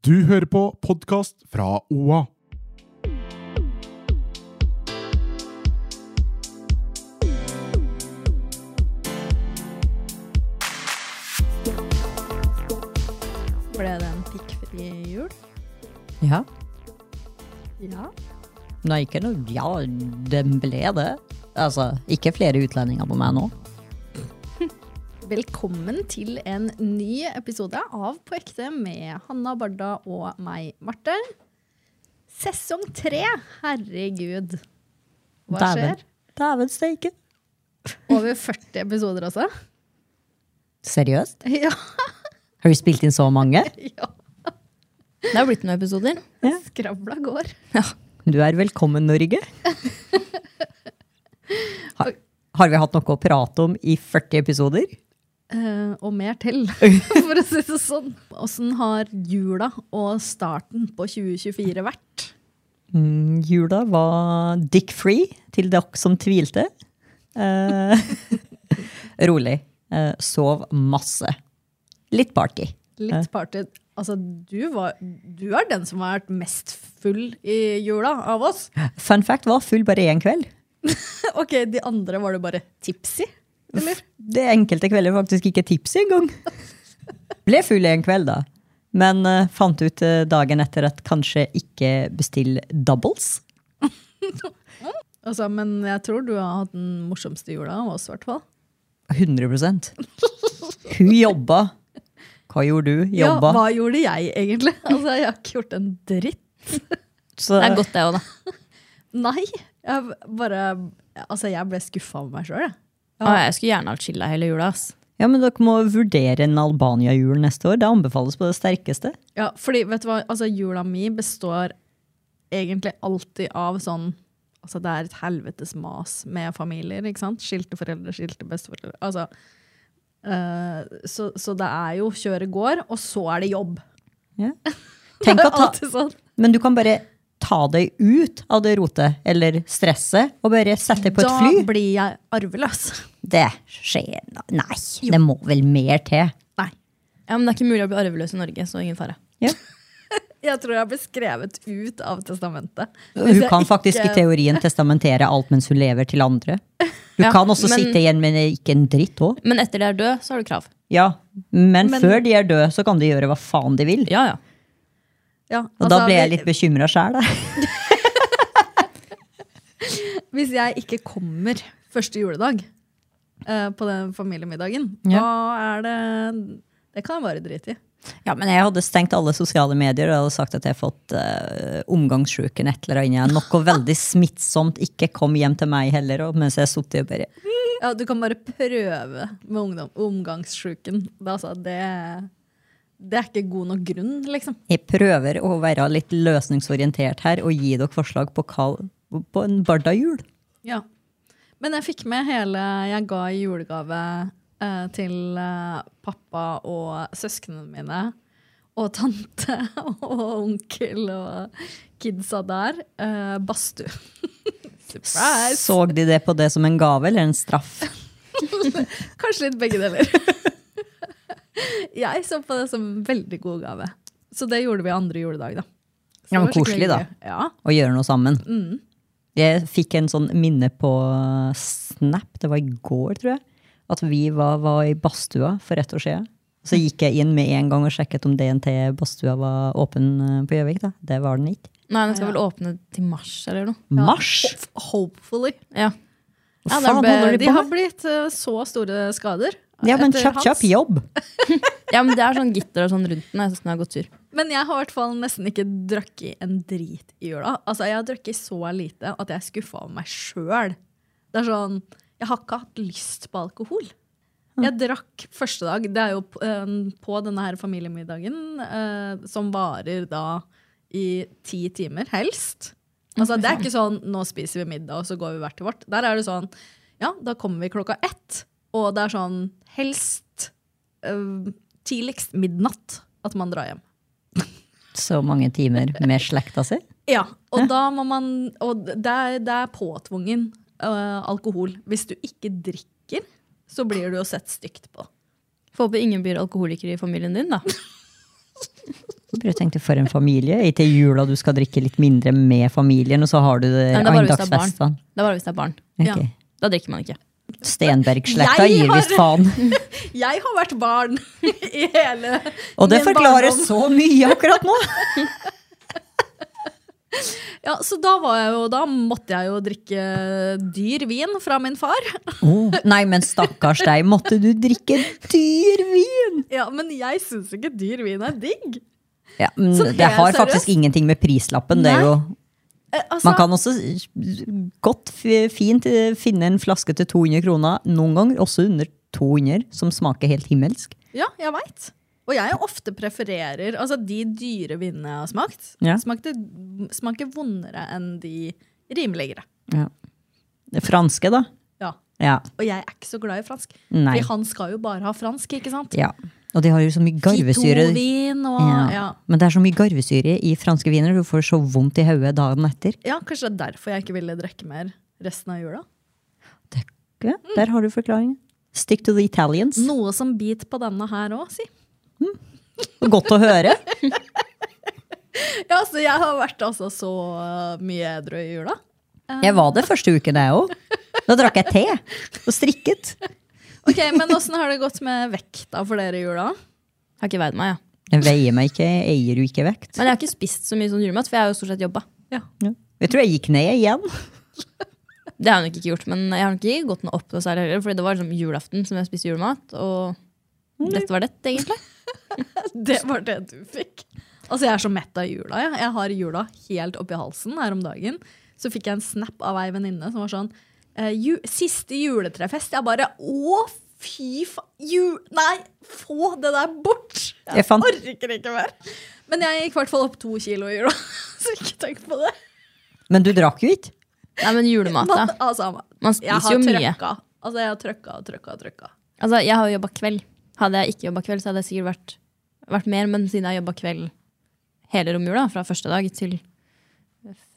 Du hører på podkast fra OA. Ble det en pikkfri jul? Ja. Ja. Nei, ikke noe Ja, den ble det. Altså, ikke flere utlendinger på meg nå. Velkommen til en ny episode av På ekte med Hanna Barda og meg, Marte. Sesong tre. Herregud. Hva skjer? Dæven steike. Over 40 episoder også. Seriøst? Ja. Har vi spilt inn så mange? ja. Det har blitt noen episoder. Skravla går. Du er velkommen, Norge. Har, har vi hatt noe å prate om i 40 episoder? Eh, og mer til, for å si det sånn. Åssen har jula og starten på 2024 vært? Mm, jula var dick free, til dere som tvilte. Uh, rolig. Uh, sov masse. Litt party. Litt party. Altså, du, var, du er den som har vært mest full i jula av oss. Fun fact var full bare én kveld. Ok, de andre var du bare tipsy? Eller? Det enkelte kvelder faktisk ikke tips engang. Ble full en kveld, da. Men uh, fant ut uh, dagen etter at kanskje ikke bestill doubles. Altså, men jeg tror du har hatt den morsomste jula av oss, i hvert fall. 100% Hun jobba. Hva gjorde du? Ja, hva gjorde jeg egentlig? Altså, jeg har ikke gjort en dritt. Så, Det er godt, det òg, da. Nei, jeg bare Altså, jeg ble skuffa over meg sjøl, jeg. Å, jeg skulle gjerne hatt chilla hele jula. ass. ja, men dere må vurdere en Albania-jul neste år. Det anbefales på det sterkeste. Ja, fordi, vet du hva, altså, jula mi består egentlig alltid av sånn Altså, det er et helvetes mas med familier, ikke sant? Skilte foreldre, skilte besteforeldre. Altså, eh, så, så det er jo kjøre gård, og så er det jobb. Ja. Tenk å ta, Alltid sånn. men du kan bare ta deg ut av det rotet eller stresset og bare sette deg på et Da fly. blir jeg arveløs. Det skjer Nei, det må vel mer til. Nei. Ja, Men det er ikke mulig å bli arveløs i Norge, så ingen fare. Ja. Jeg tror jeg ble skrevet ut av testamentet. Hvis Hun kan faktisk i teorien testamentere alt mens hun lever til andre. Hun Ja, kan også men- sitte igjen med ikke en dritt òg. Men etter de er død, så har du krav. Ja, men, Men- før de er døde, så kan de gjøre hva faen de vil. Ja, ja. Ja, Og altså, da ble jeg litt bekymra sjæl. Hvis jeg ikke kommer første juledag uh, på den familiemiddagen, Ja. da er det Det kan jeg bare drite i. Ja, men jeg hadde stengt alle sosiale medier og hadde sagt at jeg har fått uh, omgangssjuken et eller annet. Noe veldig smittsomt. Ikke kom hjem til meg heller. Og mens jeg sittet og bare Ja, du kan bare prøve med ungdom, omgangssjuken. Det, altså, det, det er ikke god nok grunn, liksom. Jeg prøver å være litt løsningsorientert her og gi dere forslag på, hva, på en Barda-jul. Ja. Men jeg fikk med hele Jeg ga i julegave eh, til eh, pappa og søsknene mine. Og tante og onkel og kidsa der. Eh, badstue. Surprise! Så de det på det som en gave eller en straff? Kanskje litt begge deler. jeg så på det som en veldig god gave. Så det gjorde vi andre juledag, da. Så Ja, men koselig, da. Ja. Å gjøre noe sammen. Mm. Jeg fikk en sånn minne på Snap, det var i går, tror jeg, at vi var, var i badstua for ett år siden. Så gikk jeg inn med en gang og sjekket om DNT-badstua var åpen eh, på Gjøvik. da. Det var den ikke. Nei, den skal vel åpne til mars eller noe. Mars! Ja. Hopefully. Ja. Ja, ble, de de har blitt eh, så store skader. Ja, men kjapp, kjapp jobb! ja, men det er sånn gitter og sånn rundt den. Jeg synes den har gått tur. Men jeg har i hvert fall nesten ikke drukket en drit i jula. Altså, Jeg har drukket så lite at jeg er skuffa over meg sjøl. Det er sånn, Jeg har ikke hatt lyst på alkohol. Jeg drakk første dag, det er jo p- eh, på denne her familiemiddagen, eh, som varer da i ti timer, helst. Altså, Det er ikke sånn 'nå spiser vi middag, og så går vi hvert til vårt'. Der er det sånn ja, da kommer vi klokka ett, og det er sånn helst eh, tidligst midnatt at man drar hjem. Så mange timer med slekta si. Ja, og da må man Og det er, det er påtvungen øh, alkohol. Hvis du ikke drikker, så blir du jo sett stygt på. Får håpe ingen blir alkoholikere i familien din, da. Jeg tenkte for en familie. I til jula du skal drikke litt mindre med familien, og så har du det Men det er bare hvis det er barn. Det er bare hvis det er barn. Ok. Ja. Da drikker man ikke. Stenberg-slekta gir visst faen. Jeg har vært barn i hele Og det forklarer barndom. så mye akkurat nå! Ja, så da, var jeg jo, da måtte jeg jo drikke dyr vin fra min far. Oh, nei, men stakkars deg, måtte du drikke dyr vin? Ja, Men jeg syns ikke dyr vin er digg. Ja, men det har seriøst? faktisk ingenting med prislappen. Det er jo, Eh, altså, man kan også godt fint eh, finne en flaske til 200 kroner, noen ganger også under 200, som smaker helt himmelsk. Ja, jeg veit. Og jeg ofte prefererer Altså, de dyre vinene jeg har smakt, Ja. smakte, smaker vondere enn de rimeligere. Ja. Det franske, da? Ja. Ja. Og jeg er ikke så glad i fransk. Nei. For han skal jo bare ha fransk, ikke sant? Ja. Og de har jo så mye garvesyre. Og Ja. ja. Men det er så mye garvesyre i franske viner, du får så vondt i hodet dagen etter. ja, kanskje det er derfor jeg ikke ville drikke mer resten av jula. Ja, der har du forklaringen. Stick to the Italians. Noe som biter på denne her òg, si. Godt å høre. Ja, så jeg har vært altså så uh, mye edru i jula. Jeg var det første uken, jeg òg. Da drakk jeg te og strikket. Ok, Men åssen har det gått med vekta for dere i jula? Har ikke veid meg, ja. Jeg veier meg ikke, jeg eier jo ikke vekt. Men jeg har ikke spist så mye sånn julemat, for jeg har jo stort sett jobba. Ja. Jeg tror jeg gikk ned igjen. Det har jeg nok ikke gjort, men jeg har nok ikke gått noe opp noe særlig heller, fordi det var liksom julaften som jeg spiste julemat, og dette var det, egentlig. Det var det du fikk. Altså, Jeg er så mett av jula. Jeg, jeg har jula helt oppi halsen her om dagen. Så fikk jeg en snap av ei venninne som var sånn eh, ju, 'Siste juletrefest.' Jeg bare Å, fy faen! Nei, få det der bort! Jeg Jeg orker ikke mer. Men jeg gikk i hvert fall opp to kilo i jula, så ikke tenk på det. Men du drakk jo ikke. Nei, men julemat, da. Altså, Man spiser har jo mye. trøkka. Altså, jeg har trøkka og trøkka og trøkka. Altså, jeg har jo jobba kveld. Hadde jeg ikke jobba kveld, så hadde jeg sikkert vært, vært mer, men siden jeg har jobba kveld hele romjula, fra første dag til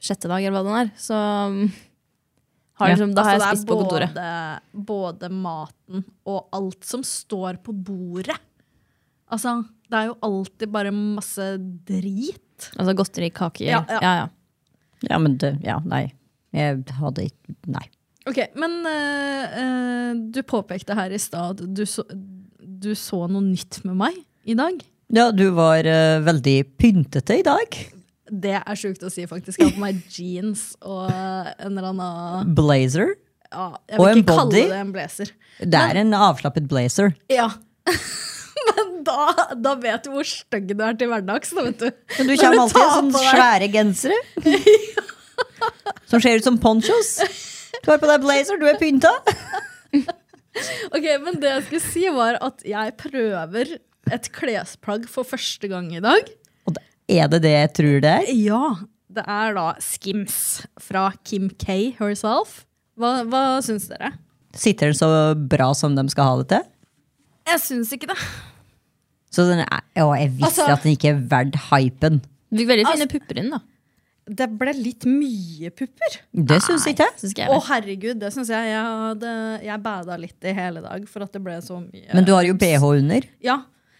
sjette dag, eller hva det er, så um, liksom, Ja. da har jeg Altså, spist på kontoret. det er både, både maten og alt som står på bordet. Altså, det er jo alltid bare masse drit. Altså godteri, kaker. Ja, Ja, ja. ja. Ja, men det, ja, nei. Jeg hadde ikke Nei. Ok, men uh, eh, du påpekte her i stad at du så, du så noe nytt med meg i dag. Ja, du var uh, veldig pyntete i dag. Det er sjukt å si, faktisk. Jeg har på meg jeans og en eller annen Blazer. ja, Jeg Og vil en ikke kalle det en blazer. Det er en avslappet blazer. Ja. Men da, da vet du hvor stygg du er til hverdags. Da, vet du. Men du kommer alltid i sånne svære gensere. Som ser ut som ponchos. Du har på deg blazer, du er pynta. Ok, men det jeg skulle si var at jeg prøver et klesplagg for første gang i dag. Er det det jeg tror det er? Ja, det er da Skims fra Kim K herself. Hva, hva syns dere? Sitter den så bra som de skal ha det til? Jeg syns ikke det. Så den er, å, jeg visste Altså- at den ikke er verdt hypen. Du fikk veldig Altså- pupper inn, da. Det ble litt mye pupper. Det syns ikke jeg. Synes ikke jeg Å, herregud, det syns jeg. Jeg, hadde, jeg bada litt i hele dag for at det ble så mye. Men du har jo bh under. Ja.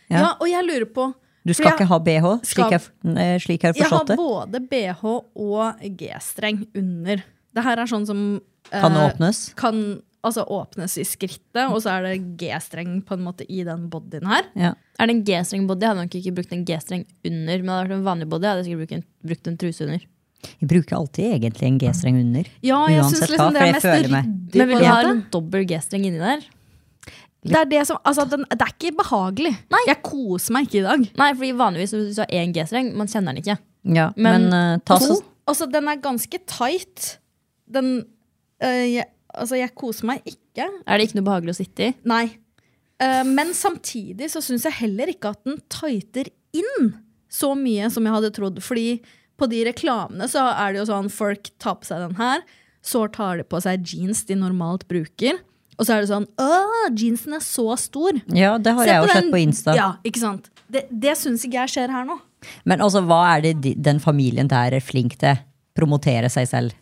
Ja. ja. og jeg lurer på Du skal jeg- ikke ha bh, slik Skal- jeg, eh, slik jeg har Jeg har både bh og g-streng under. Det her er sånn som eh, Kan åpnes. kan altså, åpnes i skrittet, og så er det g-streng på en måte i den bodyen her. Ja. Er det en G-streng body, hadde jeg nok ikke brukt en G-streng under. Men hadde det vært en vanlig body, hadde jeg sikkert brukt en, brukt en truse under. Jeg bruker alltid egentlig en g-streng under. Ja, jeg Uansett hva, liksom det for er mest ryddig. Men vil du en ha en dobbel G-streng inni der? Det er det som Altså, den, det er ikke behagelig. Jeg koser meg ikke i dag. Nei, fordi vanligvis hvis du har én G-streng, man kjenner den ikke. Ja, men, Men uh, ta To. så Altså, den er ganske tight. Den uh, jeg, Altså, jeg koser meg ikke. Er det ikke noe behagelig å sitte i? Nei. Uh, men samtidig så syns jeg heller ikke at den tighter inn så mye som jeg hadde trodd. Fordi på de reklamene så er det jo sånn folk tar på seg den her, så tar de på seg jeans de normalt bruker. Og så er det sånn Å, jeansen er så stor! Ja, det har Se jeg jo sett på Insta. Ja, ikke sant? Det, det syns ikke jeg skjer her nå. Men altså, hva er det de, den familien der er flink til? Promotere seg selv.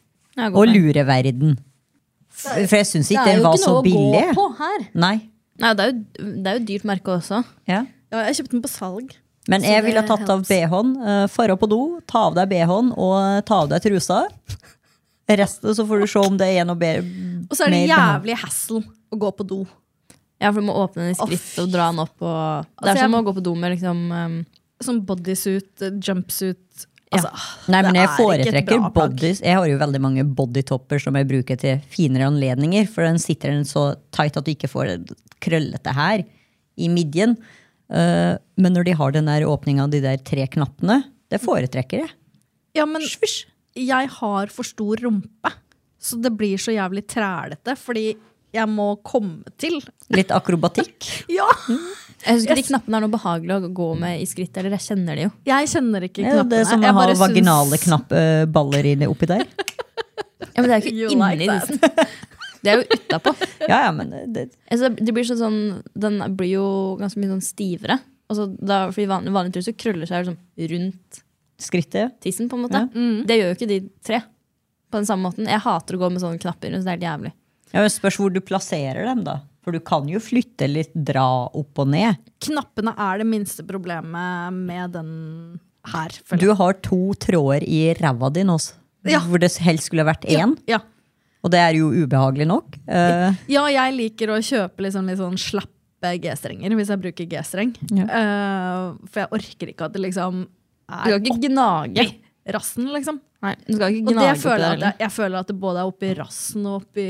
Og lure verden. For jeg syns Det ikke er jo ikke noe å gå på her. Nei. Nei, det er jo, det er jo dyrt merke også. Ja. Ja, jeg kjøpte den på salg. Men jeg ville det ha tatt av. BH-en, uh, fara på do, ta av deg BH-en og ta av deg trusa. Resten så får du se om det er noe bedre. Og så er det jævlig hassle å gå på do. Ja, for du må åpne den i skritt oh, og dra den opp. Og, det Altså, er som jeg- å gå på do med liksom um, Sånn bodysuit, eh, jumpsuit altså, Nei, men jeg er foretrekker bodys. Jeg har jo veldig mange bodytopper som jeg bruker til finere anledninger, for den sitter den så tight at du ikke får det krøllete her i midjen. Uh, men når de har den der åpninga av de der tre knappene, det foretrekker jeg. Ja, men jeg har for stor rumpe, så det blir så jævlig trælete, fordi jeg må komme til. Litt akrobatikk. Ja! Jeg syns ikke de knappene er noe behagelig å gå med i skritt. Eller jeg kjenner de jo. Jeg kjenner ikke Ja, knappene. det er som å ha vaginale syns- vaginale knapp, baller inni oppi der. Ja, Men det er jo ikke inni like. Det er jo utapå. Ja, ja, men det, Altså, det blir sånn, sånn, den blir jo ganske mye sånn stivere. Altså, da, fordi vanlig, vanlig truse krøller seg liksom rundt skrittet. tissen. på en måte. Ja. Mm. Det gjør jo ikke de tre. på den samme måten. Jeg hater å gå med sånne knapper. Så det er helt jævlig. Ja, men spørs hvor du plasserer dem, da. For du kan jo flytte litt, dra opp og ned. Knappene er det minste problemet med den her. føler Du har to tråder i ræva di nå, Ja. hvor det helst skulle vært én. Ja. Og det er jo ubehagelig nok. Uh, ja, jeg liker å kjøpe liksom litt sånn slappe G-strenger hvis jeg bruker G-streng. Ja. Eh, for jeg orker ikke at det liksom Du er skal ikke gnage. rassen, liksom. Nei, du skal ikke Og det gnage føler jeg, at jeg, jeg føler at det både er oppi rassen og oppi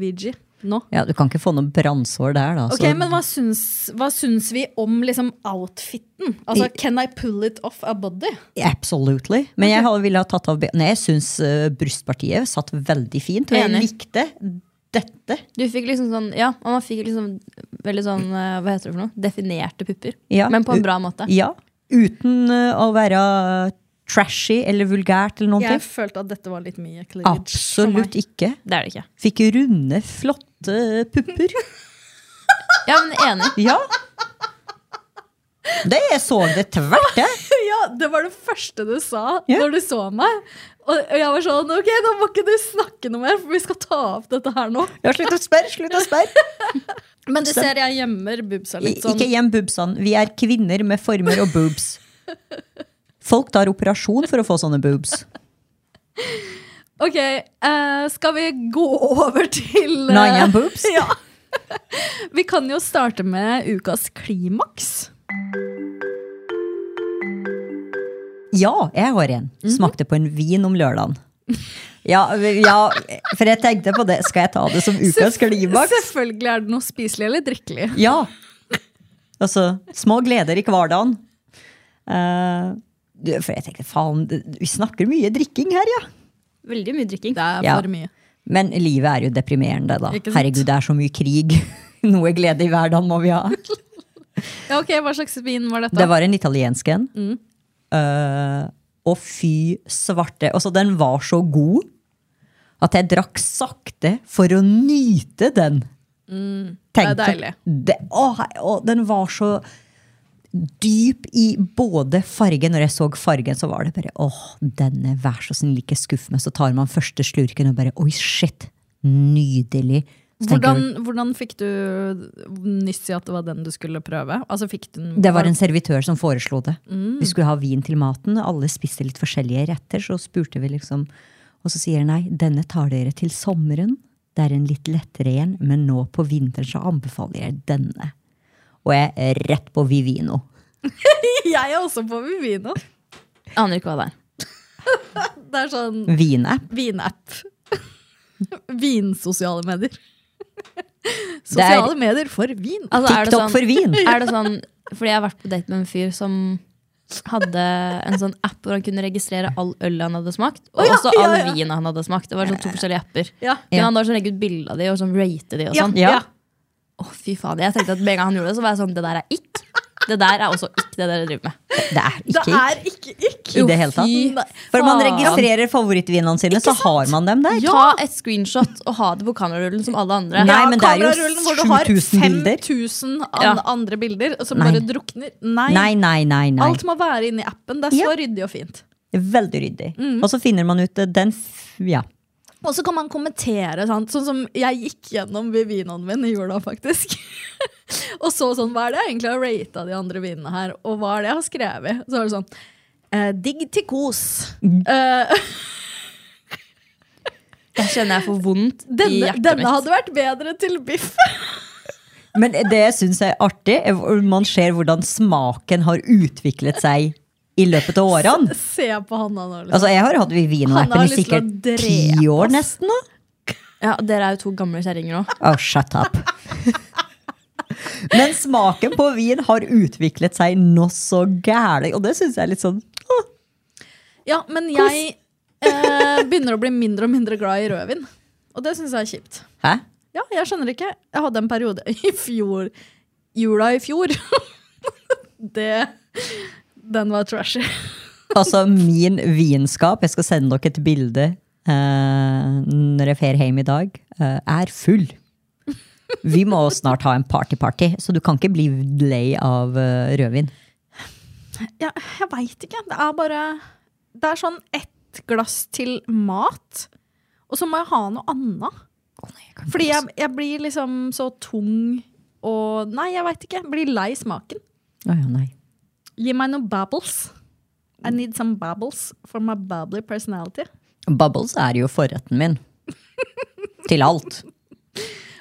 VG nå. ja, du kan ikke få noe brannsår der, da. Ok, så- Men hva syns, hva syns vi om liksom outfiten? Altså, I- Can I pull it off a body? Absolutely. Men jeg hadde- ville ha tatt av Nei, jeg syns uh, brystpartiet satt veldig fint. Og jeg Enig. likte dette. Du fikk liksom sånn, ja, og man fikk liksom veldig sånn, eh, hva heter det for noe? Definerte pupper. Ja. Men på en bra måte. Ja. Uten uh, å være trashy eller vulgært eller noen Jeg ting. følte at dette var litt mye cleavage. Absolutt ikke. Det er det ikke. Fikk runde, flotte pupper. Ja, men enig. Ja. Det jeg så det tvert, jeg. Ja, Det var det første du sa Ja. når du så meg. Og og jeg var sånn Ok, nå må ikke du snakke noe mer, for vi skal ta opp dette her nå. Ja, slutt å sperre, slutt å sperre. Men du ser jeg gjemmer boobsa litt sånn. Ikke gjem boobsene. Vi er kvinner med former og boobs. Folk tar operasjon for å få sånne boobs. Ok, uh, skal vi gå over til uh, Nine boobs? Ja. Vi kan jo starte med ukas klimaks. Ja, jeg har en. Mhm. Smakte på en vin om lørdagen. Ja, ja, for jeg tenkte på det. Skal jeg ta det som ukas klimaks? Selvfølgelig er det noe spiselig eller drikkelig. Ja. Altså, små gleder i hverdagen. Uh, for jeg tenkte, faen, vi snakker mye drikking her, ja. Veldig mye drikking. Det er Ja. mye. Men livet er jo deprimerende, da. Herregud, det er så mye krig. Noe glede i hverdagen må vi ha. Ja, ok, Hva slags vin var dette? Det var en italiensk en. Mm. Uh, og fy svarte. Altså, den var så god at jeg drakk sakte for å nyte den. Mm. det er deilig. Det, å, å, den var så dyp i både fargen. Når jeg så fargen, så var det bare åh, denne, vær så snill, ikke skuff meg. Så tar man første slurken og bare oi, shit. Nydelig. Hvordan, hvordan fikk du nyss i at det var den du skulle prøve? Altså, fikk du den, det var en servitør som foreslo det. Mm. Vi skulle ha vin til maten. Alle spiste litt forskjellige retter. Så spurte vi liksom Og så sier nei, denne tar dere til sommeren. Det er en litt lettere en, men nå på vinteren så anbefaler jeg denne. Og jeg er rett på Vivino. Jeg er også på Vivino. Aner ikke hva det er. Det er sånn Vinapp. vinapp. Vinsosiale medier. Sosiale medier for vin. Altså, er TikTok sånn- for vin. Er det sånn, fordi jeg har vært på date med en fyr som hadde en sånn app hvor han kunne registrere all øl han hadde smakt, og oh, ja, også all ja. vin han hadde smakt. Det var sånn to forskjellige apper. Ja. Men han da sånn legge ut bilde av de og sånn rate de og Ja. sånn? Ja. Å, fy faen. Jeg tenkte at med en gang han gjorde det, så var jeg sånn, det der er ikk. Det der er også ikke det dere driver med. Det er Det ikke er ikke ikk. i det hele tatt. For man registrerer favorittvinene sine, så har man dem der. Ta et screenshot og ha det på kamerarullen som alle andre. Nei, men det er jo kamerarullen hvor du har 7000 bilder. 5000 an andre bilder som Nei. bare drukner. Nei. Nei, nei, nei. nei. Alt må være inni appen. Det er så Ja. ryddig og fint. Veldig ryddig. Mm. Og så finner man ut eh, den f- Ja. Og så kan man kommentere, sant? sånn som jeg gikk gjennom vinoen min i jula, faktisk. og så sånn, hva er det jeg egentlig har rata de andre vinene her, og hva er det jeg har skrevet? Så var det sånn, eh, digg til kos. Eh, Jeg kjenner jeg får vondt i hjertet hjertet denne mitt. hadde vært bedre til biff. Men det jeg syns er artig, man ser hvordan smaken har utviklet seg i løpet av årene. Se på Hanna nå. Liksom. Altså, jeg har hatt Vivino-appen i sikkert ti år oss. nesten nå. Ja, Dere er jo to gamle kjerringer nå. Oh, shut up. Men smaken på vin har utviklet seg nå så gæli, og det syns jeg er litt sånn ja, men jeg eh, begynner å bli mindre og mindre glad i rødvin. Og det syns jeg er kjipt. Hæ? Ja, jeg skjønner ikke. Jeg hadde en periode i fjor Jula i fjor. det Den var trashy. Altså, min vinskap, jeg skal sende dere et bilde eh, når jeg fer hjem i dag, eh, er full. Vi må snart ha en party-party, så du kan ikke bli lei av eh, rødvin. Ja, jeg veit ikke. Det er bare Det er sånn ett glass til mat, og så må jeg ha noe annet. Fordi jeg, jeg blir liksom så tung og Nei, jeg veit ikke. Jeg blir lei smaken. Å ja, nei. Gi meg noen bubbles. I need some bubbles for my bubbly personality. Bubbles er jo forretten min. Til alt.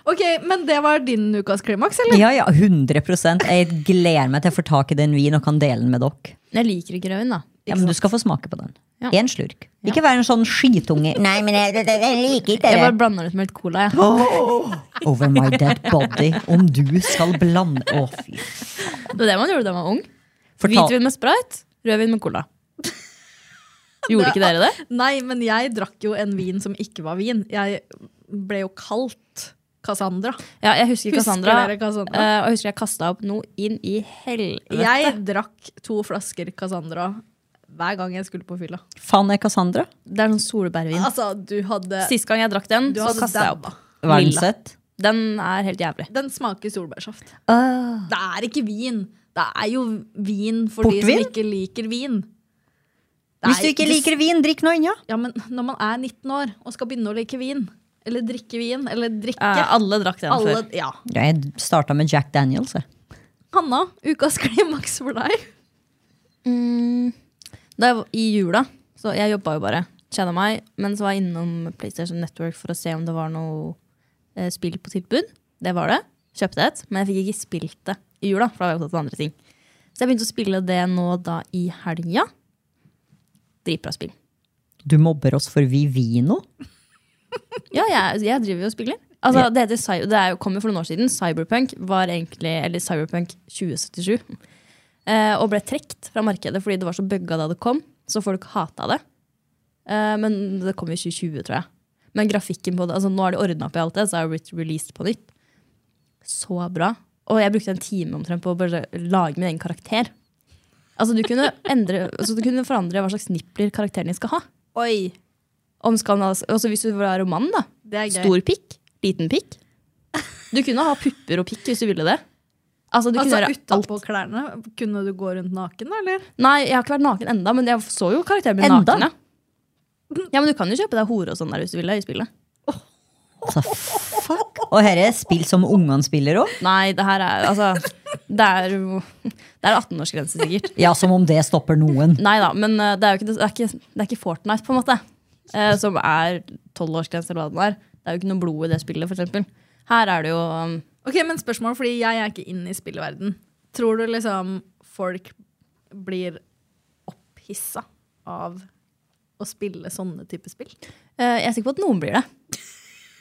Ok, Men det var din ukas klimaks, eller? Ja, ja, 100 Jeg gleder meg til å få tak i den vin og kan dele den med dere. Jeg liker ikke rødvin, da. Ja, men du skal få smake på den. Ja. Én slurk. Ikke være en sånn skitunge. Nei, men jeg, jeg, jeg liker ikke det. Jeg bare blander ut med litt cola. Jeg. Over my dead body. Om du skal blande Å, fy Det var det man gjorde da man var ung. Fortal- Hvitvin med sprite, rødvin med cola. Gjorde ikke dere det? Nei, men jeg drakk jo en vin som ikke var vin. Jeg ble jo kalt Cassandra. Ja, jeg husker Husker Cassandra. dere Cassandra? Uh, og jeg husker jeg kasta opp noe inn i helvete. Jeg drakk to flasker Cassandra hver gang jeg skulle på fylla. Faen er Cassandra? Det er sånn solbærvin. Altså, du hadde, Sist gang jeg drakk den, du så kasta jeg opp. Den er helt jævlig. Den smaker solbærsaft. Uh. Det er ikke vin. Det er jo vin for de som ikke liker vin. Er, Hvis du ikke liker vin, drikk noe annet. Ja, men når man er 19 år og skal begynne å like vin, eller drikke vin, eller drikke Eh, alle drakk den alle, før. ja. Jeg starta med Jack Daniels. jeg. Hanna, ukas klimaks for deg. Mm, da jeg var i jula, så jeg jobba jo bare. Kjeda meg. Men så var jeg innom PlayStation Network for å se om det var noe eh, spill på tilbud. Det var det. Kjøpte et, men jeg fikk ikke spilt det i jula. For da var jeg opptatt av andre ting. Så jeg begynte å spille det nå da i helga. Dritbra spill. Du mobber oss for Vivino? Ja, jeg, jeg driver jo og spiller. Altså, det, heter, det er kom jo for noen år siden. Cyberpunk var egentlig, eller Cyberpunk 2077. Eh, og ble trukket fra markedet fordi det var så bugga da det kom. Så folk hata det. Eh, men det kom i 2020, tror jeg. Men grafikken på det, altså nå er det ordna opp i alt det, så er det blitt released på nytt. Så bra. Og jeg brukte en time omtrent på å bare lage min egen karakter. Altså Du kunne, endre, altså, du kunne forandre hva slags nippler karakteren din skal ha. Oi, Om skal altså Hvis du var roman, da. det er gøy. Stor pikk, liten pikk. Du kunne ha pupper og pikk hvis du ville det. Altså, du Altså. Utapå klærne, kunne du gå rundt naken, da, eller? Nei, jeg har ikke vært naken enda, men jeg så jo karakteren min Enda? naken. Ja. ja, men du kan jo kjøpe deg hore og sånn der hvis du vil det i spillet. Altså, fuck. Og her er spill som ungene spiller òg? Nei, det her er altså Det er, det er 18-årsgrense, sikkert. Ja, som om det stopper noen. Nei da, men eh, det er jo ikke, det er ikke, det er ikke Fortnite, på en måte. eh, som er 12-årsgrense, eller hva det er. Det er jo ikke noe blod i det spillet, for eksempel. Her er det jo um, Ok, men spørsmål, fordi jeg er ikke inne i spilleverden. Tror du liksom folk blir opphissa av å spille sånne type spill? eh, Jeg er sikker på at noen blir det.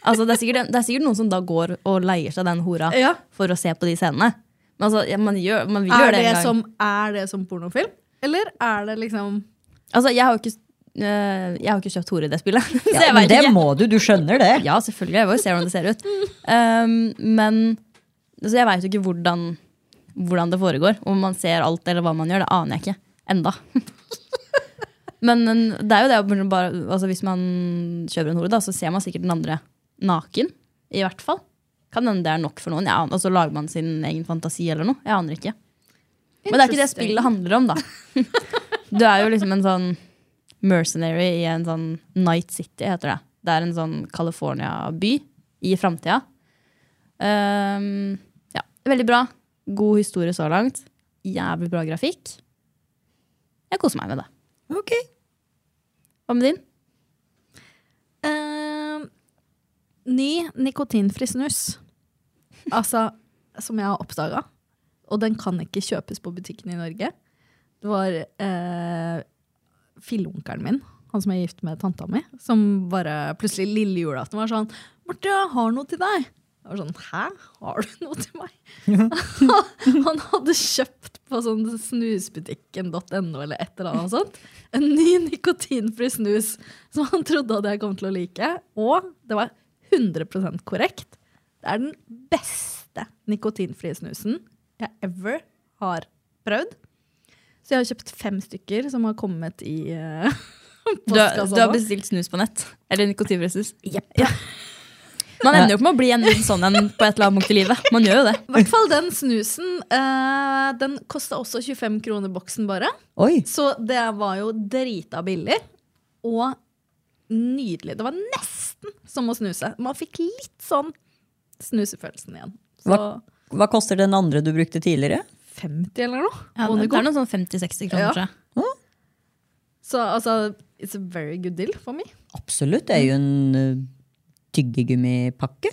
Altså, det, er sikkert, det er sikkert noen som da går og leier seg den hora Ja. for å se på de scenene. Men altså, ja, man, gjør, man vil gjøre det det, en gang. som, er det som pornofilm? Eller er det liksom Altså, jeg har jo ikke, eh, jeg har ikke kjøpt hore i det spillet. Ja, men det ikke. må du, du skjønner det. Ja, selvfølgelig. Jeg må jo se hvordan det ser ut. Um, men altså jeg veit jo ikke hvordan, hvordan det foregår. Om man ser alt eller hva man gjør, det aner jeg ikke. Enda. men det er jo det å bare, altså Hvis man kjøper en hore, da, så ser man sikkert den andre naken. I hvert fall. Kan hende det er nok for noen. Ja, og så lager man sin egen fantasi eller noe. Jeg aner ikke. Men det er ikke det spillet handler om, da. Du er jo liksom en sånn mercenary i en sånn Night City, heter det. det er en sånn California-by i framtida. Um, ja, veldig bra. God historie så langt. Jævlig bra grafikk. Jeg koser meg med det. Ok. Hva med din? Eh, ny nikotinfri snus. Altså, som jeg har oppdaga. Og den kan ikke kjøpes på butikken i Norge. Det var eh, filleonkelen min, han som er gift med tanta mi, som bare plutselig lille julaften var sånn 'Marte, jeg har noe til deg.' Jeg var sånn 'Hæ? Har du noe til meg?' han hadde kjøpt på sånn snusbutikken.no eller et eller annet sånt en ny nikotinfri snus som han trodde at jeg kom til å like. Og det var 100% korrekt. Det er den beste nikotinfrie snusen jeg ever har prøvd. Så jeg har kjøpt fem stykker som har kommet i uh, Du, har- du har bestilt snus på nett? Eller nikotinfri snus? Yep. Ja. Man ender jo ikke med å bli en sånn en på et eller annet punkt i livet. Man gjør jo det. I hvert fall den snusen. Uh, den kosta også 25 kroner boksen, bare. Oi. Så det var jo drita billig. Og nydelig. Det var nesten som å snuse. Man fikk litt sånn snusefølelsen igjen. Så Hva? Hva koster den andre du brukte tidligere? 50 eller noe. Ja, det det er noe sånn 50-60 kroner, Ja. tror jeg. Så altså, it's a very good deal for me. Absolutt. Det er jo en uh, tyggegummipakke.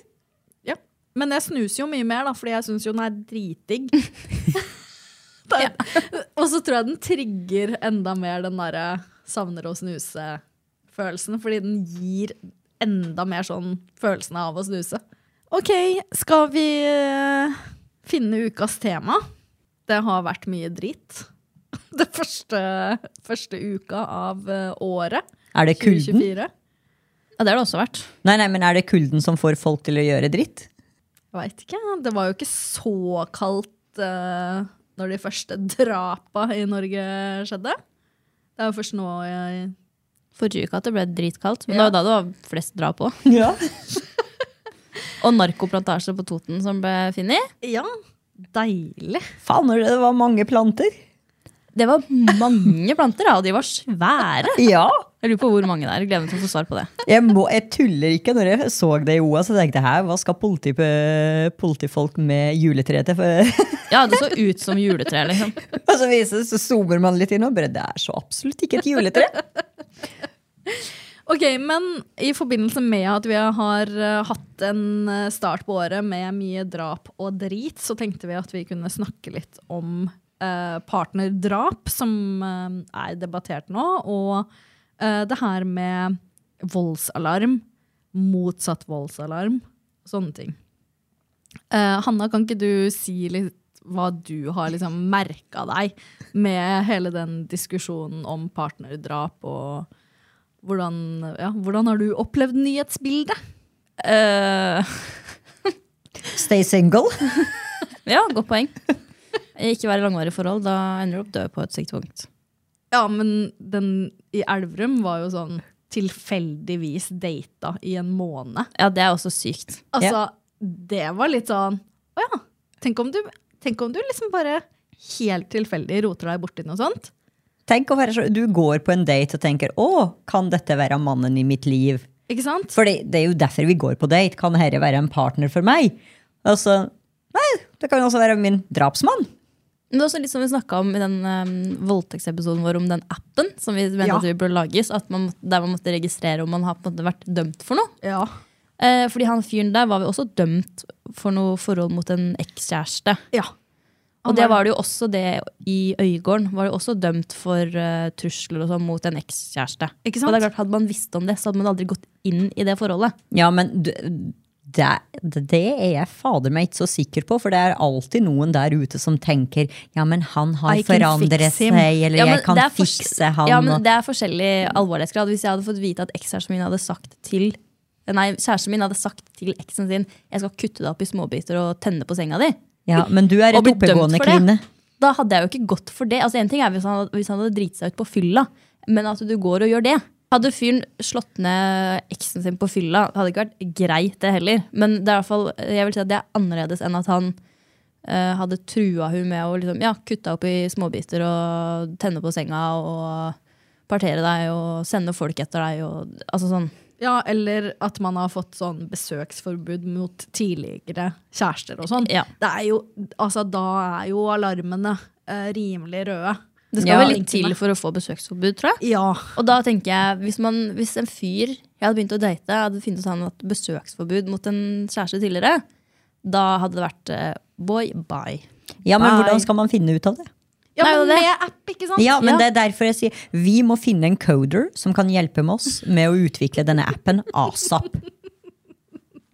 Ja. Men jeg snuser jo mye mer, da, fordi jeg syns jo den er dritdigg. ja. Og så tror jeg den trigger enda mer den derre savner å snuse-følelsen, fordi den gir enda mer sånn følelsen av å snuse. OK, skal vi eh, finne ukas tema? Det har vært mye dritt. Det første, første uka av eh, året. Er det kulden? 2024. Ja, det har det også vært. Nei, nei, men er det kulden som får folk til å gjøre dritt? Jeg veit ikke. Det var jo ikke så kaldt uh, når de første drapa i Norge skjedde. Det er jo først nå jeg Forrige uke at det ble dritkaldt. Men Ja. det var da det var flest drap òg. Ja. Og narkoplantasje på Toten som ble funnet. Ja, deilig. Faen, når det var mange planter. Det var mange planter, ja, og de var svære. Ja. Jeg lurer på hvor mange det er. Gleder meg til å få svar på det. Jeg, må, jeg tuller ikke. Når jeg så det i OA, så tenkte jeg her, hva skal politi, politifolk med juletre til? Ja, det så ut som juletre, liksom. og så viser det, så zoomer man litt inn, og bare, det er så absolutt ikke et juletre. Ok, men i forbindelse med at vi har eh, hatt en eh, start på året med mye drap og drit, så tenkte vi at vi kunne snakke litt om eh, partnerdrap, som eh, er debattert nå, og eh, det her med voldsalarm, motsatt voldsalarm, sånne ting. Eh, Hanna, kan ikke du si litt hva du har liksom merka deg med hele den diskusjonen om partnerdrap og hvordan, ja, hvordan har du opplevd nyhetsbildet? Uh, Stay single. ja, godt poeng. Ikke være i langvarig forhold, da ender du opp død på et sykt punkt. Ja, men den i Elverum var jo sånn tilfeldigvis data i en måned. Ja, det er også sykt. Altså, det var litt sånn Å ja. Tenk om du, tenk om du liksom bare helt tilfeldig roter deg borti noe sånt. Tenk å være så, Du går på en date og tenker 'Å, kan dette være mannen i mitt liv?' Ikke sant? For det, er jo derfor vi går på date. Kan dette være en partner for meg? Altså, nei, det kan jo også være min drapsmann. Men det er også litt som vi snakka om i den um, voldtektsepisoden vår om den appen som vi mente Ja. at vi burde lages, at man, der man måtte registrere om man har på en måte vært dømt for noe. Ja. Eh, fordi han fyren der var vi også dømt for noe forhold mot en ekskjæreste. ja. Og det var det jo også det i Øygården. Var det også dømt for uh, trusler og sånn mot en ekskjæreste. Ikke Og det er klart, Hadde man visst om det, så hadde man aldri gått inn i det forholdet. Ja, men det, det er jeg fader meg ikke så sikker på, for det er alltid noen der ute som tenker ja, men han har forandret seg, eller Ja, jeg kan fikse han. Ja, men Det er forskjellig alvorlighetsgrad. Hvis jeg hadde fått vite at ekskjæresten min hadde sagt til Nei, kjæresten min hadde sagt til eksen sin Jeg skal kutte deg opp i småbiter og tenne på senga di. Ja, men du er et oppegående kvinne. Da hadde jeg jo ikke gått for det. Altså En ting er hvis han, hvis han hadde driti seg ut på fylla, men at du går og gjør det. Hadde fyren slått ned eksen sin på fylla, hadde ikke vært greit, det heller. Men det er i hvert fall, jeg vil si at det er annerledes enn at han uh, hadde trua hun med å liksom, ja, kutte opp i småbiter og tenne på senga og partere deg og sende folk etter deg. Og, altså sånn. Ja, eller at man har fått sånn besøksforbud mot tidligere kjærester og sånn. Ja. Det er jo, altså, da er jo alarmene eh, rimelig røde. Det skal Ja. vel litt til for å få besøksforbud, tror jeg. Ja. Og da tenker jeg, hvis, man, hvis en fyr jeg hadde begynt å date, hadde funnet ut han hatt besøksforbud mot en kjæreste tidligere, da hadde det vært eh, boy, bye. Ja, men bye. hvordan skal man finne ut av det? Ja, Nei, men det- med app, ikke sant? Ja, men Ja. det er derfor jeg sier vi må finne en coder som kan hjelpe med oss med å utvikle denne appen asap.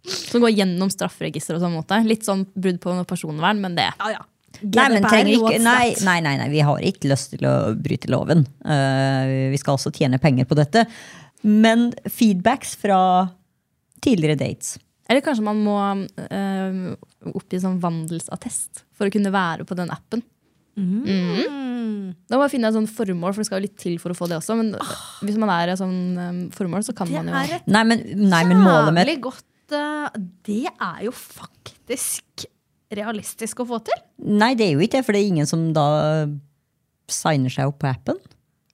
Som går gjennom strafferegisteret og sånn måte. Litt sånn brudd på personvern, men det. Ja, ja. Nei, men trenger ikke, nei, nei, nei, nei, vi har ikke lyst til å bryte loven. Uh, vi skal også tjene penger på dette. Men feedbacks fra tidligere dates. Eller kanskje man må uh, oppgi sånn vandelsattest for å kunne være på den appen. Mm. Da må jeg finne et sånt formål, for det skal jo litt til for å få det også. Men hvis man er et sånt eh, formål, så kan Det man jo er Nei, men, nei, men målet mitt godt uh, Det er jo faktisk realistisk å få til. Nei, det er jo ikke det, for det er ingen som da signer seg opp på appen.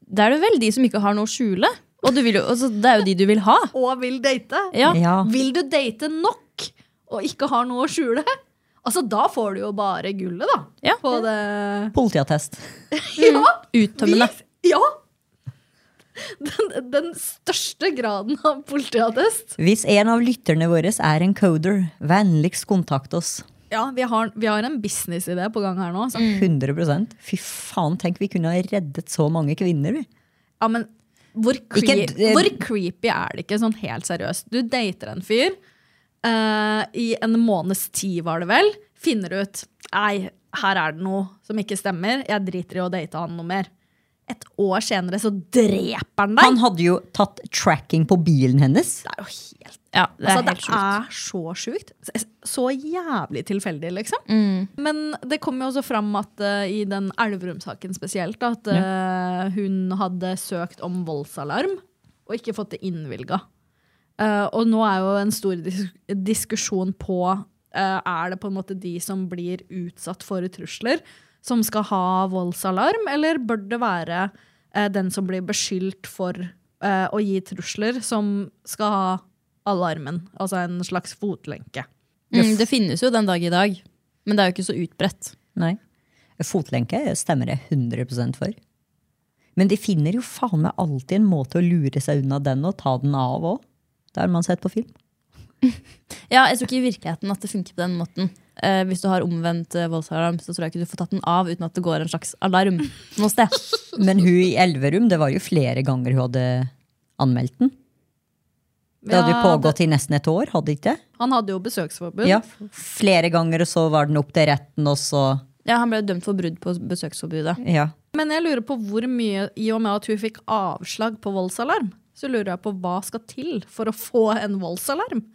Det er det vel de som ikke har noe å skjule. Og du vil jo, altså, det er jo de du vil ha. Og vil date. Ja. Ja. Vil du date nok og ikke har noe å skjule? Altså, Da får du jo bare gullet, da. Ja. På det Politiattest. Ja! Uttømmende. Vi, ja! Den, den største graden av politiattest. Hvis en av lytterne våre er en coder, vennligst kontakt oss. Ja, vi har, vi har en businessidé på gang her nå. Så. 100 Fy faen, tenk vi kunne ha reddet så mange kvinner. vi. Ja, men hvor, cre Ikke- uh, hvor creepy er det ikke, sånn helt seriøst? Du dater en fyr. Eh, I en måneds tid, var det vel. Finner ut Nei, her er det noe som ikke stemmer. Jeg driter i å date han noe mer. Et år senere så dreper han deg! Han hadde jo tatt tracking på bilen hennes. Det er jo helt Ja, det er altså, helt det sjukt. er så sjukt. Så jævlig tilfeldig, liksom. Mm. Men det kom jo også fram at uh, i den Elverum-saken spesielt, at eh, hun hadde søkt om voldsalarm og ikke fått det innvilga. Eh, og nå er jo en stor dis diskusjon på uh, Er det på en måte de som blir utsatt for trusler, som skal ha voldsalarm, eller bør det være uh, den som blir beskyldt for å gi trusler, som skal ha alarmen? Altså en slags fotlenke. Mm, det finnes jo den dag i dag, men det er jo ikke så utbredt. Nei. Fotlenke stemmer jeg 100 for. Men de finner jo faen meg alltid en måte å lure seg unna den og ta den av òg. Det har man sett på film. Ja, jeg tror ikke i virkeligheten at det funker på den måten. Eh, hvis du har omvendt eh, voldsalarm, så tror jeg ikke du får tatt den av uten at det går en slags alarm noe sted. Men hun i Elverum, det var jo flere ganger hun hadde anmeldt den. Det hadde jo Ja, pågått i nesten et år, hadde ikke det? Han hadde jo besøksforbud. Ja, flere ganger, og så var den opp til retten, og så Ja, Han ble dømt for brudd på besøksforbudet. Ja. Men jeg lurer på hvor mye, i og med at hun fikk avslag på voldsalarm, så lurer jeg på hva skal til for å få en voldsalarm?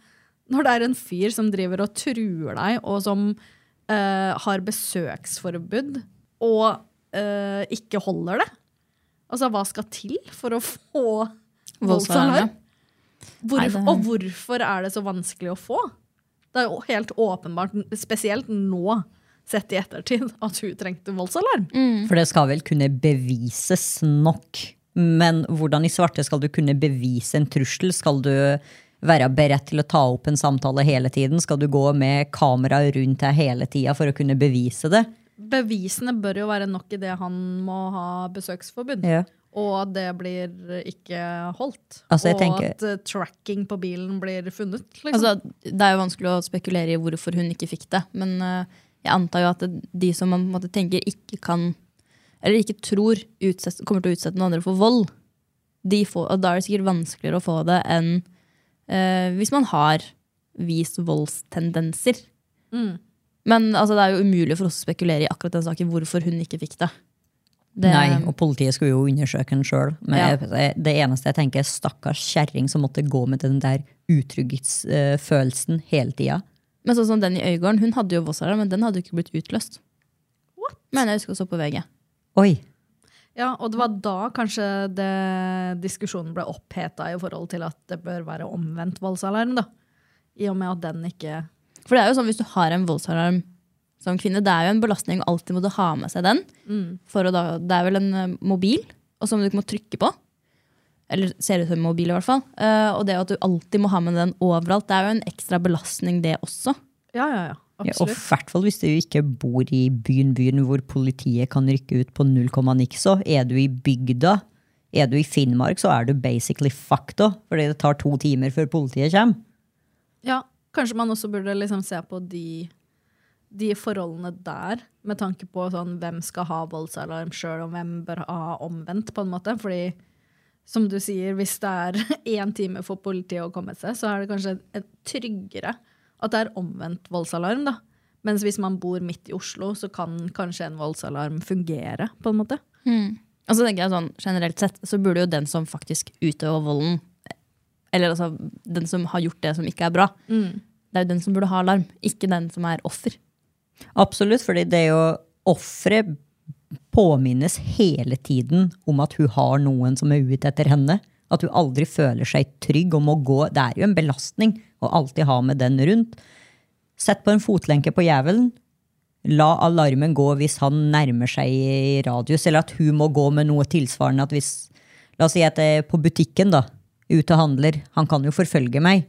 Når det er en fyr som driver og truer deg, og som eh, har besøksforbud, og eh, ikke holder det. Altså, hva skal til for å få Voldsalarm, voldsalarm? Hvor, Og hvorfor er det så vanskelig å få? Det er jo helt åpenbart, spesielt nå, sett i ettertid, at hun trengte voldsalarm. For det skal vel kunne bevises nok. Men hvordan i svarte skal du kunne bevise en trussel? Skal du være beredt til å ta opp en samtale hele tiden? Skal du gå med kamera rundt deg hele tida for å kunne bevise det? Bevisene bør jo være nok i det han må ha besøksforbud. Ja. Og at det blir ikke holdt. Altså, jeg og tenker- at eh, tracking på bilen blir funnet. Liksom. Altså, det er jo vanskelig å spekulere i hvorfor hun ikke fikk det. Men eh, jeg antar jo at det, de som man på en måte tenker ikke kan, eller ikke tror utsett, kommer til å utsette noen andre for vold, de får, og da er det sikkert vanskeligere å få det enn eh, hvis man har vist voldstendenser. Mm. Men altså, det er jo umulig for oss å spekulere i akkurat den saken hvorfor hun ikke fikk det. det Nei, og politiet skulle jo undersøke den sjøl. Men Ja. det eneste jeg tenker, er stakkars kjerring som måtte gå med den der utrygghetsfølelsen hele tida. Men sånn som den i Øygarden, hun hadde jo voldsalarm, men den hadde jo ikke blitt utløst. What? Men jeg husker også på VG. Oi. Ja, og det var da kanskje det, diskusjonen ble oppheta i forhold til at det bør være omvendt voldsalarm. da. I og med at den ikke For det er jo sånn hvis du har en voldsalarm som kvinne, det er jo en belastning å alltid måtte ha med seg den. For å da, det er vel en eh, mobil, og som du ikke må trykke på. Eller ser ut som en mobil, i hvert fall. Uh, og det at du alltid må ha med den overalt, det er jo en ekstra belastning, det også. Ja, ja, ja. Ja, og i hvert fall hvis du ikke bor i byen, byen hvor politiet kan rykke ut på null komma niks. Er du i bygda, er du i Finnmark, så er du basically da. Fordi det tar to timer før politiet kommer. Ja, kanskje man også burde liksom se på de, de forholdene der, med tanke på sånn, hvem skal ha voldsalarm sjøl, og hvem bør ha omvendt, på en måte. Fordi, som du sier, hvis det er én time for politiet å komme seg, så er det kanskje et tryggere at det er omvendt voldsalarm, da. Mens hvis man bor midt i Oslo, så kan kanskje en voldsalarm fungere, på en måte. Og så tenker jeg sånn, Generelt sett så burde jo den som faktisk utøver volden, eller altså den som har gjort det som ikke er bra, det er jo den som burde ha alarm, ikke den som er offer. Absolutt, fordi det er jo offeret påminnes hele tiden om at hun har noen som er ute etter henne. At hun aldri føler seg trygg og må gå. Det er jo en belastning å alltid ha med den rundt. Sett på en fotlenke på jævelen. La alarmen gå hvis han nærmer seg i radius, eller at hun må gå med noe tilsvarende. at hvis, La oss si at jeg er på butikken, da. Ute og handler. Han kan jo forfølge meg.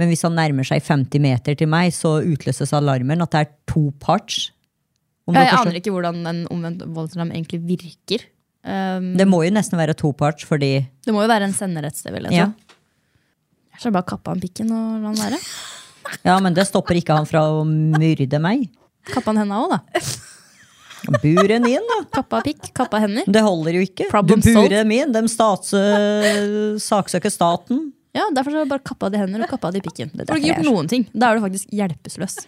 Men hvis han nærmer seg 50 meter til meg, så utløses alarmen at det er to parts. Om Jeg, aner ikke hvordan en omvendt voldsalarm egentlig virker. Um, Det må jo nesten være to parts, fordi det må jo være en sender et sted, vil jeg ja. tro. Jeg skal bare kappe han pikken og la han være. ja, men det stopper ikke han fra å myrde meg. Kappe han henda òg, da. Buren inn, da. Kappa pikk, kappa hender. Det holder jo ikke. Problem du burer dem inn. De stats, saksøker staten. Ja, Derfor så har bare kappa de hender og kappa de pikken. Det er Får du ikke gjort noen ting. Da er du faktisk hjelpeløs.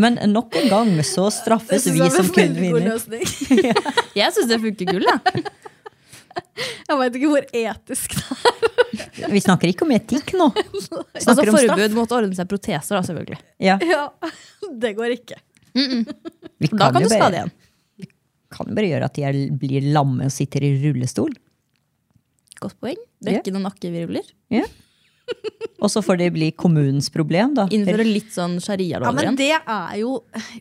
Men nok en gang så straffes vi som kun vinner. Jeg syns det funker gull. jeg. Jeg veit ikke hvor etisk det er. Vi snakker ikke om etikk nå. Altså om straff. Forbud mot å ordne seg proteser, da, selvfølgelig. Ja, Ja, det går ikke. vi Kan da kan jo du skade igjen. Vi kan jo bare gjøre at de blir lamme og sitter i rullestol. Godt poeng. Brekkende nakkevirvler. Ja. Og så får det bli kommunens problem, da. Innføre litt sånn Ja, men det er jo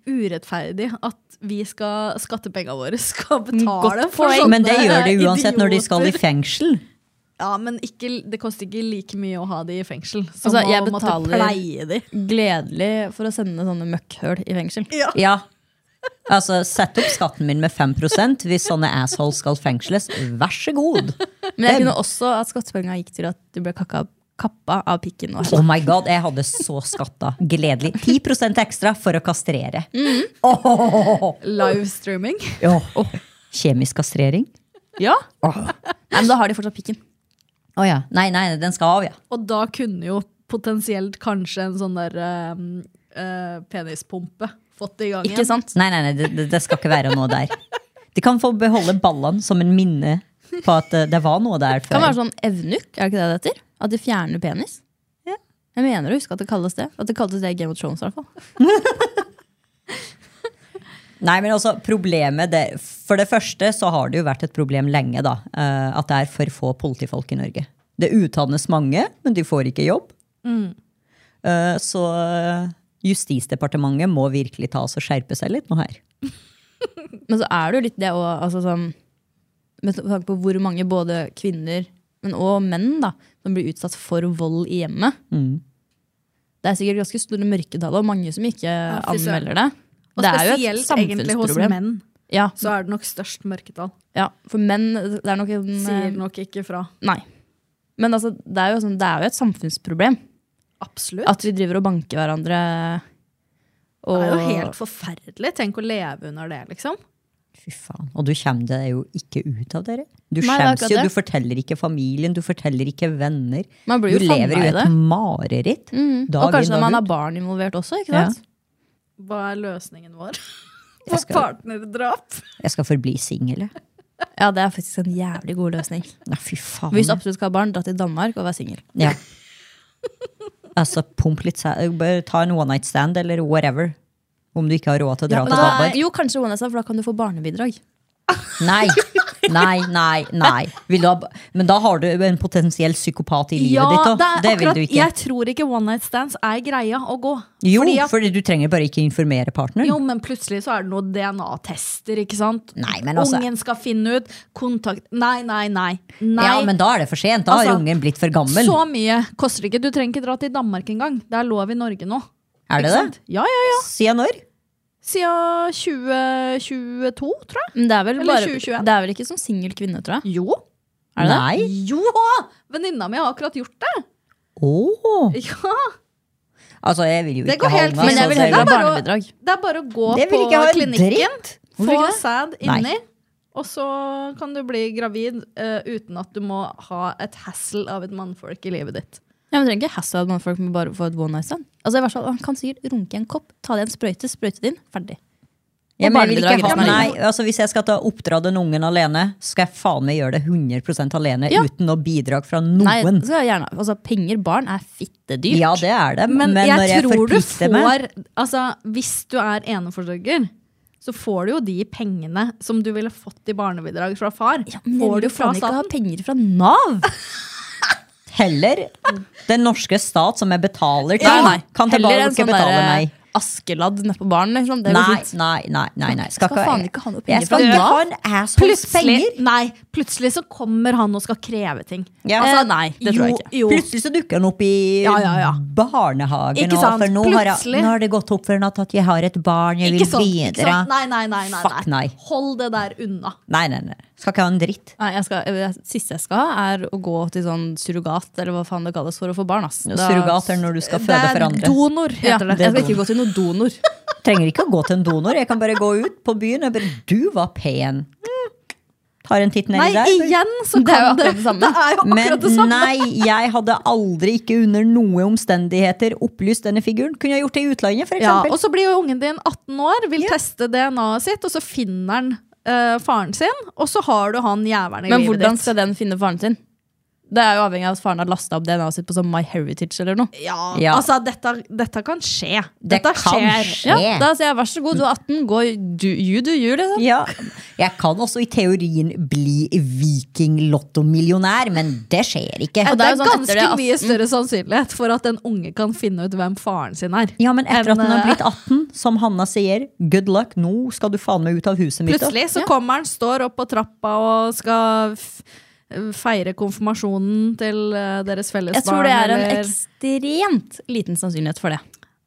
urettferdig at vi skal, skattepengene våre skal betale Godt for sånne sånne Men det gjør det uansett når de skal i fengsel. Ja, men ikke, det koster ikke like mye å ha de i fengsel som Altså, jeg å måtte betaler- pleie de. Gledelig for å sende sånne møkkhøl i fengsel. Ja. Ja. Altså, Sett opp skatten min med 5% hvis sånne assholes skal fengsles. Vær så god. Men jeg kunne også at skattepengene gikk til at du ble kakka, kappa av pikken. vår. Oh my god, Jeg hadde så skatta. Gledelig. 10 ekstra for å kastrere. Mm. Oh. Livestreaming. ja. Kjemisk kastrering? Ja! Nei, men da har de fortsatt pikken. Å ja. Nei, nei, den skal av, ja. Og da kunne jo potensielt kanskje en sånn der um, uh, penispumpe fått det i gang Ikke igjen. sant? Nei, nei, nei, det, det skal ikke være noe der. De kan få beholde ballene som en minne på at eh, det var noe der Det kan være sånn evnuk, er det ikke det det heter? At de fjerner penis? Jeg mener å huske at det kalles det. At det kalles det i Game of Thrones. i hvert fall. Nei, men altså, problemet det, For det første så har det jo vært et problem lenge da, eh, at det er for få politifolk i Norge. Det utdannes mange, men de får ikke jobb. Mm. Så eh, Justisdepartementet må virkelig ta oss og skjerpe seg litt nå her. Men så er det jo litt det òg, altså sånn Med tanke på hvor mange både kvinner, men òg menn, da, som blir utsatt for vold i hjemmet. Mm. Det er sikkert ganske store mørketall og mange som ikke ja, anmelder det. Og det er jo et samfunnsproblem. menn. Ja, Så er det nok størst mørketall. ja, for menn det er nok en Sier nok ikke fra. Nei. Men altså, det, er jo sånn, det er jo et samfunnsproblem Absolutt. at vi driver og banker hverandre. Og, Det er jo helt forferdelig. Tenk å leve under det, liksom. Fy faen. Og du kommer deg jo ikke ut av dere. Du skjems jo, du forteller ikke familien, du forteller ikke venner. Man blir Du lever jo i et mareritt. Mm. Og kanskje når man har barn involvert også. ikke Ja. sant? Hva er løsningen vår? For partnerdrap? Jeg skal forbli singel, jeg. Ja, det er faktisk en jævlig god løsning. Nei, fy faen. Hvis du absolutt skal ha barn, dra til Danmark og være singel. Ja. Altså, pump litt sæ- ta en one night stand eller whatever. Om du ikke har råd til å dra til Svalbard. Jo, kanskje stand, for da kan du få barnebidrag. Nei! Nei, nei, nei. Ha, men da har du en potensiell psykopat i livet Ja, ditt. det Da. er Det vil akkurat, du ikke. Jeg tror ikke one night stands er greia å gå. Jo, Fordi at, fordi du trenger bare ikke informere partneren. jo, men plutselig så er det noen DNA-tester, ikke sant? Nei, men altså- Ungen skal finne ut kontakt Nei, nei, nei. nei. Ja, men da er det for sent. Da har Altså, ungen blitt for gammel. Så mye koster det ikke. Du trenger ikke dra til Danmark engang. Det er lov i Norge nå. Er det det? Ja, ja, ja. Siden når? Siden 2022, tror jeg. Men det er vel, Eller bare, 2021. det er vel ikke som singel kvinne, tror jeg. Jo. Er det det? Jo! Venninna mi har akkurat gjort det. Åh. Ja, Altså, jeg vil jo Det ikke går ha helt Men fint. jeg vil heller ha barnebidrag. Det er bare å gå på klinikken, få sæd Nei. inni, og så kan du bli gravid uh, uten at du må ha et hassle av et mannfolk i livet ditt. Ja, men trenger ikke hassle at folk må bare få et one night stand. Altså, i hvert fall, Han kan sikkert runke i en kopp, ta det i en sprøyte, sprøyte det inn, ferdig. Ja, men jeg vil ikke ha, nei, altså Hvis jeg skal ta oppdra den ungen alene, skal jeg faen meg gjøre det 100% alene. Ja. Uten noe bidrag fra noen. Nei, gjerne, altså, Penger, barn, er fittedyrt. Ja, det er det. Men, Men, jeg når jeg tror du får meg Altså, hvis du er eneforsørger, så får du jo de pengene som du ville fått i barnebidrag fra far. Ja, men får du fra faen ikke ha penger fra Nav! Heller den norske stat som jeg betaler til, Nei, nei. kan tilbake sånn betale der, meg. Askeladd nede på baren. Liksom. Det Nei, nei, nei. nei, nei. Skal faen ikke ha noe penger fra ikke assholes Plutselig, nei, plutselig så kommer han og skal kreve ting. Ja. Altså, nei, det tror jeg ikke. Jo. Plutselig så dukker han opp i Ja, ja, ja. barnehagen. Ikke sant? For nå har, jeg, nå har det gått opp for henne at jeg har et barn, jeg vil Ikke ikke videre. sant? Nei, nei, nei, nei, Fuck nei. Hold det der unna. Nei, nei, nei. Skal ikke ha en dritt. Nei, jeg skal, det siste jeg skal ha, er å gå til sånn surrogat, eller hva faen det kalles, for å få barn. Ass. Da- Surrogat er når du skal det føde er for andre. donor, Ja, det. jeg skal ikke gå til noen donor. Trenger ikke å gå til en donor. Jeg kan bare gå ut på byen og bare Du var pen. Tar en titt Nei, nedi der. igjen så Det er jo kan det akkurat det samme. Det er jo Men akkurat det samme. nei, jeg hadde aldri, ikke under noen omstendigheter, opplyst denne figuren. Kunne jeg gjort det i utlandet, for Ja, og så blir jo ungen din 18 år, vil teste DNA-et sitt, og så finner han eh, faren sin, og så har du han jævelen i Men livet hvordan skal den finne faren sin? Det er jo avhengig av at faren har lasta opp DNA-et sitt på sånn MyHeritage eller noe. Ja, Ja. altså, dette, dette kan skje. Det Dette kan skjer. skje. Ja, da sier jeg vær så god, du er 18, gå do, you do you, liksom. Ja, jeg kan også i teorien bli viking-lottomillionær, men det skjer ikke. Og det det er jo sånn ganske det mye større sannsynlighet for at en unge kan finne ut hvem faren sin er. Ja, men etter at den har blitt 18, som Hanna sier, good luck, nå skal du faen meg ut av huset mitt. Plutselig så Ja. kommer han, står opp på trappa og skal f feire konfirmasjonen til eh, deres felles Jeg tror det er en eller- ekstremt liten sannsynlighet for det.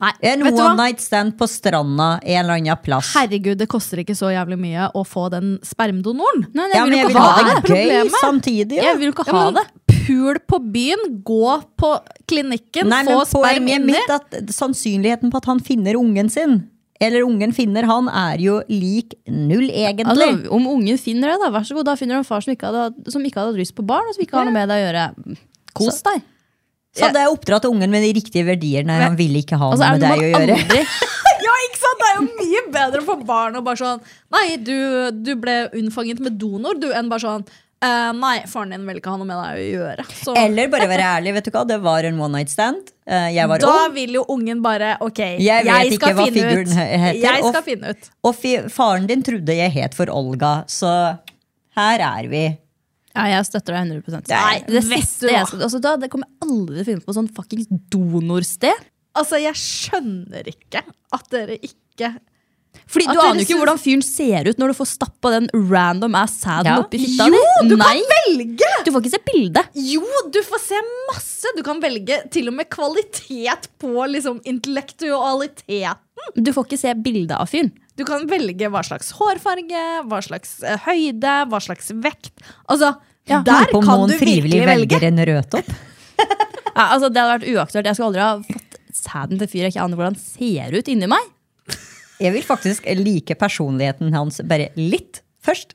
Nei, En vet du one hva? night stand på stranda en eller annen plass. Herregud, det koster ikke så jævlig mye å få den spermdonoren. Nei, Ja, men jeg jo vil ikke ha ha det gøy samtidig. Ja. Jeg vil jo ikke Ja, ha men det. Pul på byen, gå på klinikken, Nei, få sperm inni. sannsynligheten på at han finner ungen sin, eller ungen finner han, er jo lik null, egentlig. Altså, om ungen finner det, da, vær så god. Da finner du en far som ikke hadde, som ikke hadde lyst på barn, og som ikke har noe med deg å gjøre. Kos deg. så hadde jeg oppdratt ungen med de riktige verdiene. Han ville ikke ha Altså, noe med deg å gjøre. Ja, ikke sant? Det er jo mye bedre for barn å bare sånn Nei, du, du ble unnfanget med donor, du, enn bare sånn «Eh, Nei, faren din vil ikke ha noe med deg å gjøre. Så Eller bare være ærlig, vet du hva, det var en one night stand. Uh, Jeg var da ung, vil jo ungen bare OK, Jeg jeg, skal hva finne figuren ut. heter, Jeg og- finne ut. og fi- faren din trodde jeg het for Olga, så her er vi. Ja, jeg støtter deg 100% Nei, det vet siste du jeg skal, altså, da, Det kommer jeg aldri til å finne på sånn fuckings donorsted. Altså, jeg skjønner ikke at dere ikke Fordi At Du aner jo ikke hvordan fyren ser ut når du får stappa den random ass sæden Ja. oppi fitta Jo, du Nei, kan velge! du får ikke se bildet. Jo, du får se masse! Du kan velge til og med kvalitet på liksom intellektualiteten. Du får ikke se bildet av fyren. Du kan velge hva slags hårfarge, hva slags eh, høyde, hva slags vekt. Altså, Ja, der kan du virkelig velge. velger en rødtopp. Ja, altså, det hadde vært uaktuelt. Jeg skulle aldri ha fått sæden til fyr jeg ikke aner hvordan ser ut inni meg. Jeg vil faktisk like personligheten hans bare litt først.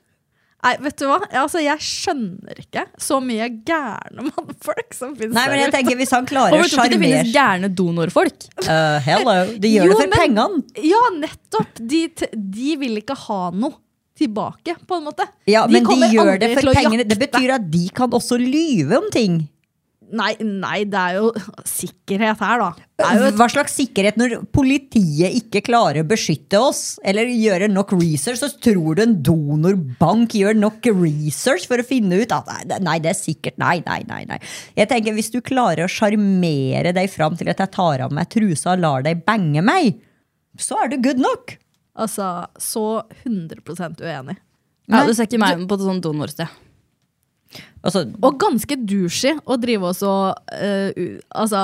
Nei, vet du hva? Altså, jeg skjønner ikke så mye gærne mannfolk som finnes Nei, men jeg tenker Hvis han klarer å sjarmere det finnes gærne donorfolk? Uh, Hello, de gjør Jo, det for men- pengene. Ja, nettopp! De, de vil ikke ha noe tilbake, på en måte. Ja, De men de gjør det for pengene. Det betyr at de kan også lyve om ting. Nei, nei, det er jo sikkerhet her, da. Det er jo et, Hva slags sikkerhet når politiet ikke klarer å beskytte oss, eller gjøre nok research, så tror du en donorbank gjør nok research for å finne ut at nei, det- nei, det er sikkert Nei, nei, nei. nei. Jeg tenker, Hvis du klarer å sjarmere deg fram til at jeg tar av meg trusa og lar deg bange meg, så er du good nok. altså så 100% uenig. Ja, du ser ikke meg på et sånt donorsted. Altså, Og ganske douchey å drive og så eh, u- altså,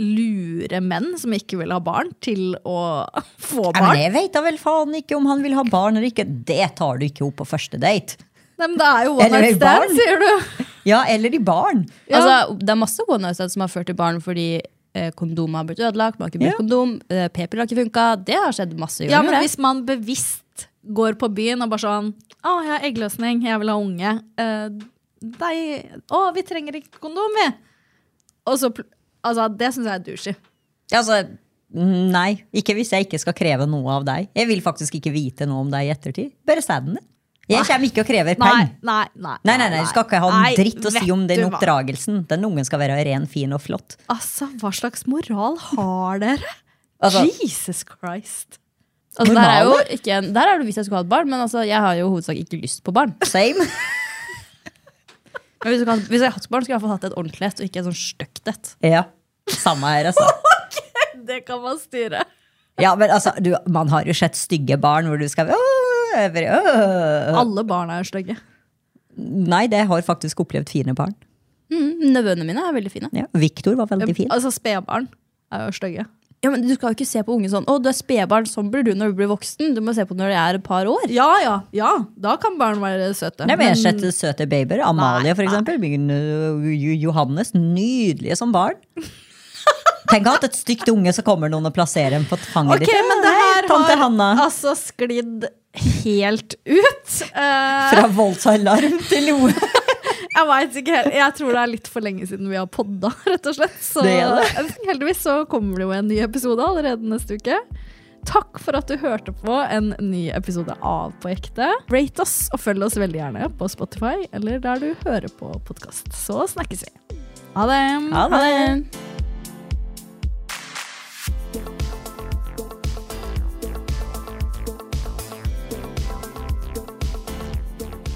lure menn som ikke vil ha barn, til å få barn. men jeg vet da vel faen ikke om han vil ha barn eller ikke. Det tar du ikke opp på første date. Nei, men det er jo one Eller night stand, sier du. Ja, eller i barn. Ja. Altså, det er masse one night stands som har ført til barn fordi kondomet har blitt ødelagt. Man har ikke brukt Ja. kondom, eh, p-piller har ikke funka. Det har skjedd masse. Ja, men det. hvis man bevisst går på byen og bare sånn Å, jeg har eggløsning, jeg vil ha unge. Eh, å, vi trenger ikke kondom, vi. Og så Altså, det syns jeg er douchey. Altså, nei. Ikke hvis jeg ikke skal kreve noe av deg. Jeg vil faktisk ikke vite noe om deg i ettertid. Bare sæden det. Jeg kommer ikke og krever penger. nei, nei. Nei, nei, nei, du skal ikke ha en dritt å si om den oppdragelsen. Den ungen skal være ren, fin og flott. Altså, hva slags moral har dere? Altså- Jesus Christ. Altså, der, er jo ikke, der er det hvis jeg skulle hatt barn, men altså, jeg har jo hovedsak ikke lyst på barn. Same. Men hvis, skulle hvis jeg hadde hatt barn, skulle jeg i hvert hatt et ordentlig et, og ikke et sånn stygt et. Ja. Samme her, altså. Det kan man styre. Ja, men altså, du, man har jo sett stygge barn hvor du skal øh, øh. Alle barn er stygge. Nei, det har faktisk opplevd fine barn. Mm, nevøene mine er veldig fine. Ja. Victor var veldig fin. Altså, spedbarn er jo stygge. Ja, men Du skal jo ikke se på unge sånn 'Å, du er spedbarn, sånn blir du når du blir voksen'. Du må se på når de er et par år. Ja, ja, ja. Da kan barn være søte. Nei, men jeg har sett søte babyer. Amalie, for eksempel. Johannes. Nydelige som barn. Tenk at et stygt unge, så kommer noen og plasserer dem på fanget Ok, ditt. men det her Tante har Hanna. altså sklidd helt ut. Uh... Fra voldsalarm til noe. jeg vet ikke helt. Jeg tror det er litt for lenge siden vi har podda, rett og slett. Så Det er heldigvis så kommer det jo en ny episode allerede neste uke. Takk for at du hørte på en ny episode av På ekte. Rate oss og følg oss veldig gjerne på Spotify eller der du hører på podkast. Så snakkes vi. Ha det. Ha det.